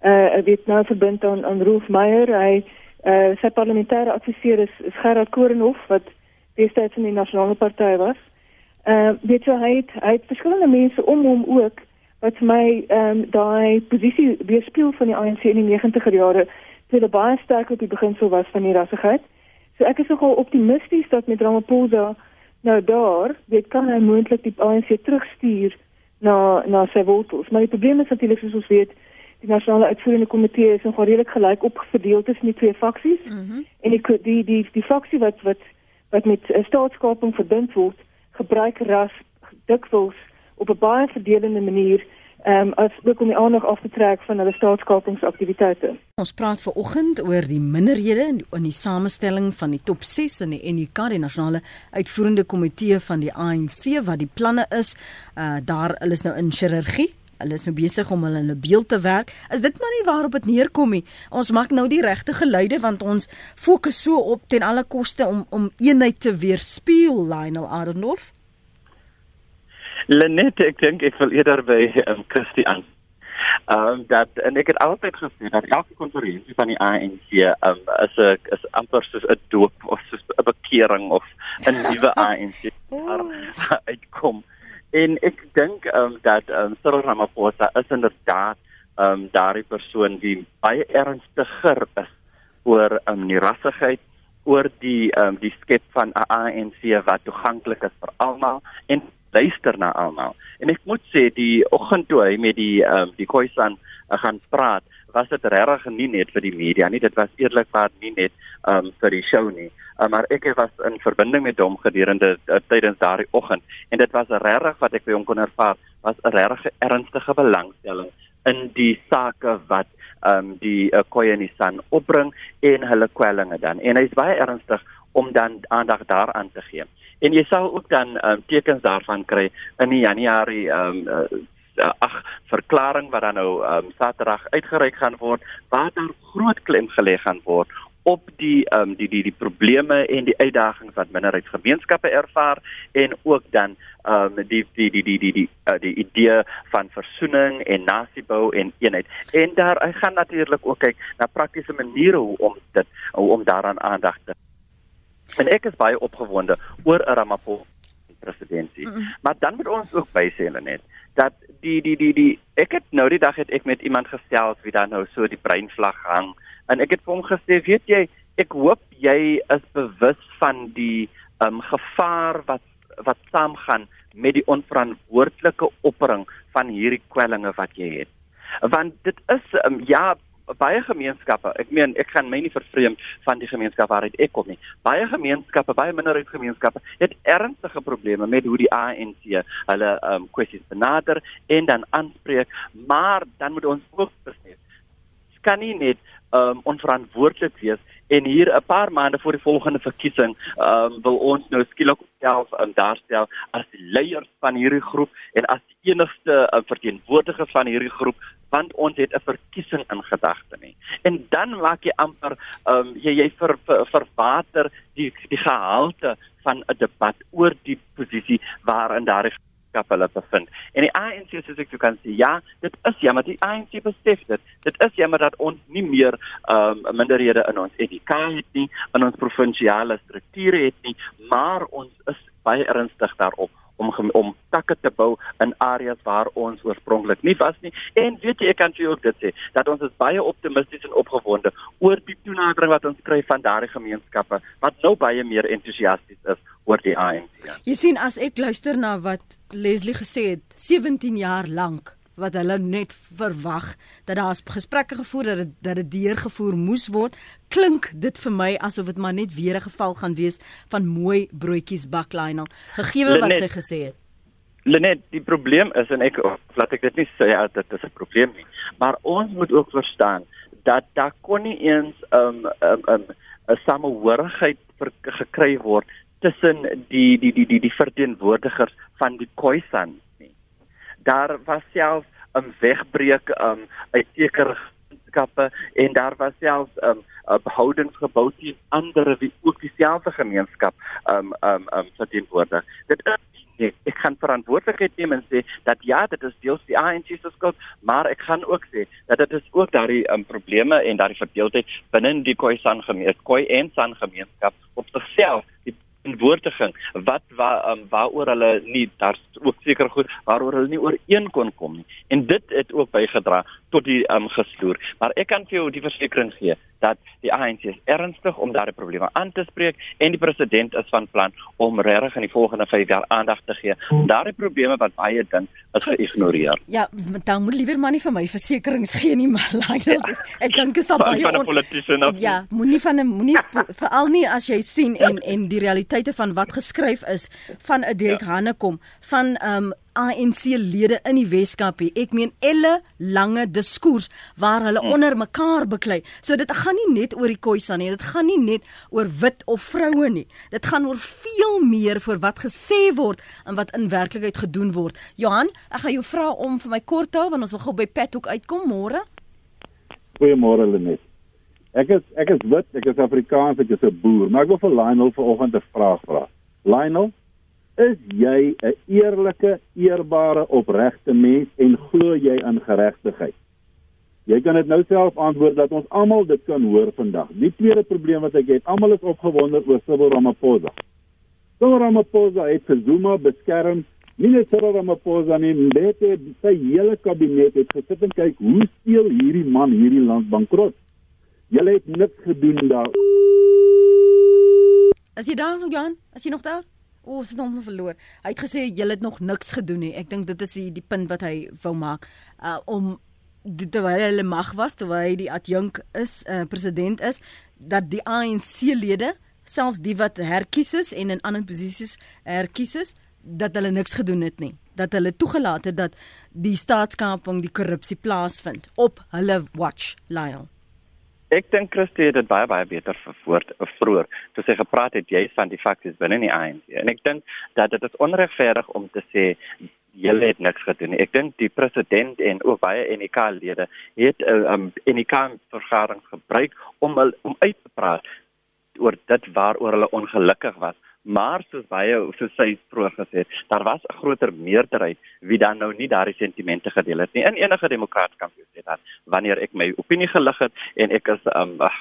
eh uh, weet nou verbind aan aan Rolf Meyer. Hy eh uh, sy parlementêre adviseur is, is Gerard Korenhof wat destyds in die nasionale party was. Ehm uh, weet jy hy het, hy het verskillende mense om hom ook wat vir my ehm um, daai posisie weerspieël van die ANC in die 90er jare toe hulle baie sterk op die beginsel was van die rassigheid. So ek is nogal optimisties dat met Ramaphosa nou daar, dit kan hy moontlik die ANC terugstuur na na sy wortels. Maar die probleem is natuurlik soos ons weet, die nasionale uitvoerende komitee is nogal redelik gelyk opgeverdeel tussen die twee faksies. Mm -hmm. En die die die die faksie wat wat wat met uh, staatskaping verbind word, gebruik ras dikwels op 'n baie verdelende manier ehm um, as ook om die aandag af te trek van hulle staatskapingsaktiwiteite. Ons praat ver oggend oor die minderhede in die, in die samestelling van die top 6 in die NUK, die nasionale uitvoerende komitee van die ANC wat die planne is. Uh daar hulle is nou in chirurgie Hulle is nou besig om hulle in 'n beeld te werk. Is dit maar nie waarop dit neerkom nie. Ons maak nou die regte geluide want ons fokus so op ten alle koste om om eenheid te weerspieël Lionel Adendorf. Lenet, ek dink ek wil eerder by um, Christian. Ehm um, dat en ek het altyd gesê dat elke konferensie van die ANC ehm um, is 'n is amper soos 'n doop of soos 'n bekering of 'n nuwe ANC uitkom. En ek dink ehm um, dat ehm um, Cyril Ramaphosa is inderdaad ehm um, daardie persoon wie baie ernstiger is oor ehm um, die rassigheid oor die ehm um, die skep van 'n ANC wat toeganklik is vir almal en luister na almal. En ek moet sê die oggend toe hy met die ehm um, die Khoisan uh, gaan praat, was dit regtig nie net vir die media nie, dit was eerlikwaar nie net um, vir die show nie. Uh, maar ek was in verbinding met hom gedurende uh, tydens daardie oggend en dit was regtig wat ek by hom kon ervaar was 'n regtig ernstige belangstelling in die sake wat um, die uh, Koyanisan opbring en hulle kwellinge dan en hy is baie ernstig om dan aandag daaraan te gee. En jy sal ook dan um, tekens daarvan kry in die Januarie um, uh, ag verklaring wat dan nou um, Saterdag uitgereik gaan word waar daar groot klem gelê gaan word op die um, die die die probleme en die uitdagings wat minderheidsgemeenskappe ervaar en ook dan um, die die die die die die uh, die idee van versoening en nasiebou en eenheid. En daar hy gaan natuurlik ook kyk na praktiese maniere hoe om dit hoe om daaraan aandag te. En ek is baie opgewonde oor Ramaphosa presidentskap. Mm -hmm. Maar dan moet ons ook bysê hulle net dat die die die die ek het nou die dag het ek met iemand gesels wie dan nou so die breinvlag hang En ek het vir hom gesê, weet jy, ek hoop jy is bewus van die um, gevaar wat wat saamgaan met die onverantwoordelike opbring van hierdie kwellinge wat jy het. Want dit is um, ja baie gemeenskappe. Ek meen ek gaan my nie vervreem van die gemeenskap waaruit ek kom nie. Baie gemeenskappe, baie minderheidsgemeenskappe het ernstige probleme met hoe die ANC hulle ehm um, kwessies benader en dan aanspreek, maar dan moet ons ook besef kan nie net um onverantwoordelik wees en hier 'n paar maande voor die volgende verkiesing um wil ons nou skielik self um, daarstel as die leiers van hierdie groep en as die enigste um, verteenwoordigers van hierdie groep want ons het 'n verkiesing in gedagte nie. En dan maak jy amper um jy jy ver, ver, verwater die die gehalte van 'n debat oor die posisie waarin daar gemeenskap hulle bevind. En die ANC soos ek kan sê, ja, dit is jammer die ANC besef dit. Dit is jammer dat ons nie meer ehm um, minderhede in ons EDK het nie, in ons provinsiale strukture het nie, maar ons is baie ernstig daarop om om takke te bou in areas waar ons oorspronklik nie was nie. En weet jy, ek kan vir jou ook dit sê dat ons is baie optimisties en opgewonde oor die toenadering wat ons kry van daardie gemeenskappe wat nou baie meer entoesiasties is oor die ANC. Jy sien as ek luister na wat Leslie gesê het 17 jaar lank wat hulle net verwag dat daar gesprekke gevoer dat dit dat dit deurgevoer moes word klink dit vir my asof dit maar net weer 'n geval gaan wees van mooi broodjies bak Lionel gegee wat sy gesê het Lenet die probleem is en ek laat ek dit nie sê dat dit is 'n probleem nie maar ons moet ook verstaan dat daar kon nie eens 'n um, 'n um, 'n um, samehorigheid gekry word tussen die die die die die verteenwoordigers van die Khoisan. Daar was self 'n um, wegbreek um uit sekere gemeenskappe en daar was self um behoudings gebou teen ander wie ook dieselfde gemeenskap um um um verteenwoordig. Dit is Nee, ek kan verantwoordelikheid neem en sê dat ja, dit is deels die ANC se skuld, maar ek gaan ook sê dat dit is ook daardie um, probleme en daardie verdeeldheid binne die Khoisan gemeenskap, Khoi en San gemeenskap op sigself die verantwoordiging wat waar um, waaroor hulle nie daar's ook seker goed waaroor hulle nie ooreen kon kom nie. En dit het ook bygedra tot die um, gestoor maar ek kan vir jou die versekering gee dat die ANC is ernstig om daardie probleme aan te spreek en die president is van plan om regtig in die volgende 5 jaar aandag te gee om daardie probleme wat baie dink is geïgnoreer. Ja, dan moet liewer maar nie vir my versekerings gee nie, maar Lionel, ja. ek dink is al baie van 'n politisie af. Ja, moenie van 'n moenie veral nie as jy sien en en die realiteite van wat geskryf is van 'n Dirk ja. Hannekom van ehm um, ANC-lede in die Weskaap hê. Ek meen elle lange diskurs waar hulle hmm. onder mekaar beklei. So dit gaan nie net oor die Khoisan nie. Dit gaan nie net oor wit of vroue nie. Dit gaan oor veel meer vir wat gesê word en wat in werklikheid gedoen word. Johan, ek gaan jou vra om vir my kort te hou want ons wil gou by Pat ook uitkom môre. Goeiemôre Lenet. Ek is ek is wit, ek is Afrikaans, ek is 'n boer, maar ek wil vir Lionel vanoggend 'n vraag vra. Lionel, is jy 'n eerlike, eerbare, opregte mens en glo jy in geregtigheid? Jy kan dit nou self antwoord dat ons almal dit kan hoor vandag. Die tweede probleem wat ek het, almal is opgewonde oor Cyril Ramaphosa. Cyril Ramaphosa het Zuma beskerm Nie net Cyril Ramaphosa nie, net sy hele kabinet het gesit en kyk hoe steel hierdie man hierdie land bankrot. Julle het niks gedoen daar. As jy daar, Jan, as jy nog daar? O, ons het hom verloor. Hy het gesê julle het nog niks gedoen nie. Ek dink dit is die, die punt wat hy wou maak uh om terwyl hulle mag was, terwyl hy die adjunk is, uh president is, dat die ANC-lede, selfs die wat herkies is en in ander posisies herkies is, dat hulle niks gedoen het nie dat hulle toegelaat het dat die staatskaping die korrupsie plaasvind op hulle watch Lyle Ek dink Christie het dit baie baie beter verwoord vroeër toe sy gepraat het jy van die faksies binne die ANC en ek dink dat dit is onregverdig om te sê julle het niks gedoen nie. Ek dink die president en ook baie NK lede het 'n uh, eh, um, NK vergadering gebruik om om uit te praat oor dit waaroor hulle ongelukkig was maar soos baie soos sy vroeër gesê het, daar was 'n groter meerderheid wie dan nou nie daardie sentimente gedeel het nie. In enige demokratiese kamp sê dat wanneer ek my opinie gelig het en ek is um ach,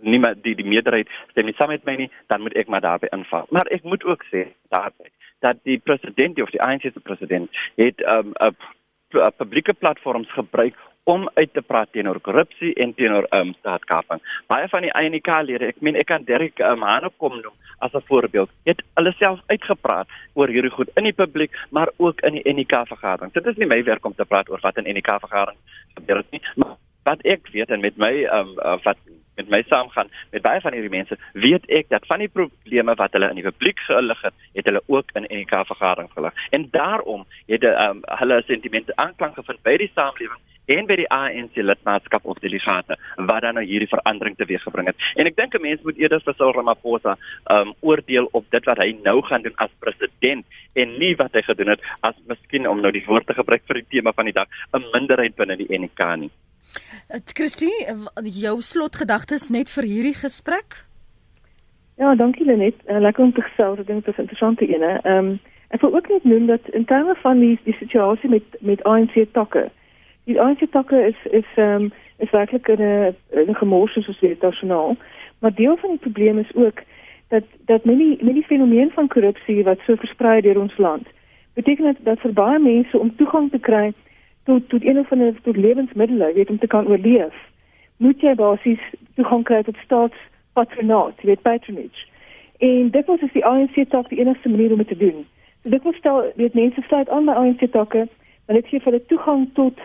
nie maar die die meerderheid stem nie saam met my nie, dan moet ek maar daarbey inval. Maar ek moet ook sê daarbey dat die president of die ANC se president het um 'n publieke platforms gebruik om uit te praat teenoor korrupsie en teenoor ehm um, staatskaping. Baie van die ANC-lede, ek meen ek kan Derek um, Hanekom noem as 'n voorbeeld, het hulle self uitgepraat oor hierdie goed in die publiek, maar ook in die NK vergadering. Dit is nie my werk om te praat oor wat in NK vergadering gebeur het nie, maar wat ek weet en met my ehm um, uh, wat met my saamgaan met baie van hierdie mense, weet ek dat van die probleme wat hulle in die publiek gelig het, het hulle ook in NK vergadering gelig. En daarom het um, hulle sentimente aanklank gevind by die samelewing en by die ANC lidmaatskap of delegate wat dan nou hierdie verandering teweeggebring het. En ek dink 'n mens moet eerder vir Cyril Ramaphosa um oordeel op dit wat hy nou gaan doen as president en nie wat hy gedoen het as miskien om nou die woord te gebruik vir die tema van die dag 'n minderheid binne die NK nie. Christie, jou slotgedagtes net vir hierdie gesprek? Ja, dankie Lenet. Uh, lekker om te gesels. Ek dink dit is 'n interessante ene. Ehm um, ek wil ook net noem dat in terme van die die situasie met met ANC takke Die ANC takke is is ehm um, is werklik 'n 'n gemors soos dit nasionaal, maar deel van die probleem is ook dat dat met die met die fenomeen van korrupsie wat so versprei deur ons land, beteken dit dat vir baie mense om toegang te kry tot tot een of ander tot lewensmiddels, weet om te kan oorleef, moet jy basies toegang kry tot staatspatronaat, weet patronage. En dit was is die ANC tak die enigste manier om dit te doen. So dit was stel weet mense sluit aan by ANC takke, maar dit gee vir hulle toegang tot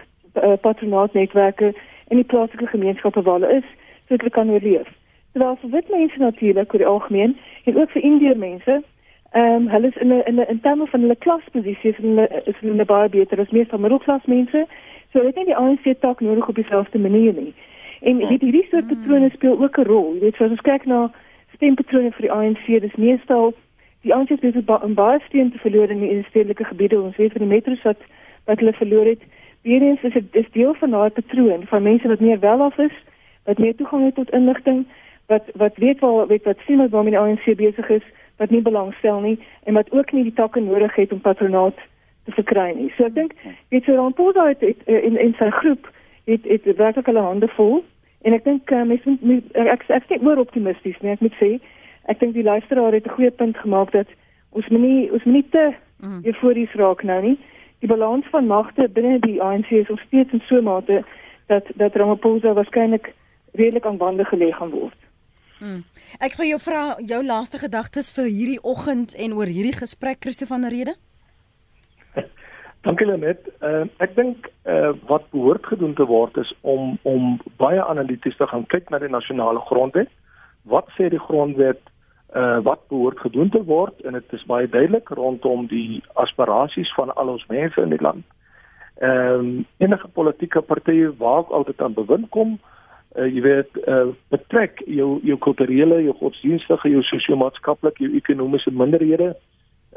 uh, patronaatnetwerke in die plaaslike gemeenskappe waar hulle is, sodat hulle kan oorleef. Terwyl vir wit mense natuurlik oor die algemeen en ook vir indiër mense, ehm um, hulle is in 'n in 'n in terme van hulle klasposisie is hulle is hulle baie beter as meeste middelklas mense. So hulle het nie die ANC tak nodig op dieselfde manier nie. En weet hierdie soort patrone speel ook 'n rol. Jy weet, as ons kyk na stempatrone vir die ANC, dis meestal die ANC het besig om baie steun te verloor in die stedelike gebiede. Ons weet van die metros wat wat hulle verloor het. Weerens is dit is deel van daai patroon van mense wat meer welaf is, wat meer toegang het tot inligting, wat wat weet wel weet wat sien wat waarmee die ANC besig is, wat nie belangstel nie en wat ook nie die takke nodig het om patronaat te verkry nie. So ek dink weet so dan Paul het, het in in sy groep het het werklik hulle hande vol en ek dink uh, mense moet ek ek ek oor optimisties, nee, ek moet sê ek dink die luisteraar het 'n goeie punt gemaak dat ons moenie ons moenie te mm. eufories raak nou nie die balans van magte binne die ANC is nog steeds in so 'n mate dat dat Ramaphosa waarskynlik redelik aan bande gelê gaan word. Hmm. Ek wil jou vra jou laaste gedagtes vir hierdie oggend en oor hierdie gesprek Christo van der Rede. Dankie Lenet. Uh, ek dink uh, wat behoort gedoen te word is om om baie analities te gaan kyk na die nasionale grondwet. Wat sê die grondwet uh wat behoort gedoen te word en dit is baie duidelik rondom die aspirasies van al ons mense in die land. Ehm um, enige politieke partye waak altyd aan bewind kom, uh, jy weet uh betrek jou jou kulturele, jou godsdienstige, jou sosio-maatskaplike, jou ekonomiese minderhede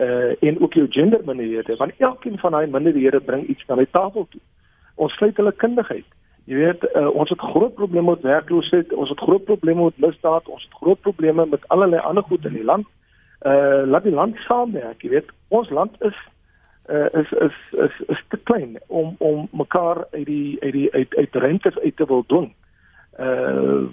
uh en ook jou gender minderhede, want elkeen van daai minderhede bring iets na die tafel toe. Ons sluit hulle kundigheid. Jy weet, uh, ons het groot probleme met werkloosheid, ons het groot probleme met misdaad, ons het groot probleme met allerlei ander goed in die land. Uh laat die land saamwerk, jy weet. Ons land is uh is is is is te klein om om mekaar uit die uit die uit uit rentes uit te wil doen. Uh uh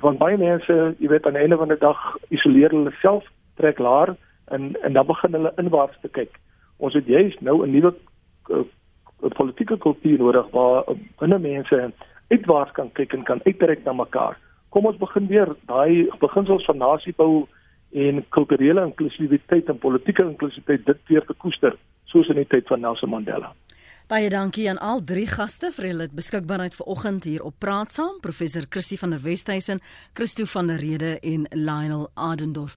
want baie mense, jy weet, aan die einde van die dag isoleer hulle self, trek laer en en dan begin hulle inwaarts te kyk. Ons het juist nou 'n nuwe 'n politieke kultuur nodig waar binne mense uitwaarts kan kyk en kan uitreik na mekaar. Kom ons begin weer daai beginsels van nasiebou en kulturele inklusiwiteit en politieke inklusiwiteit dit weer te koester soos in die tyd van Nelson Mandela. Baie dankie aan al drie gaste vir hulle beskikbaarheid vanoggend hier op Praat Saam, professor Christie van der Westhuizen, Christo van der Rede en Lionel Adendorf.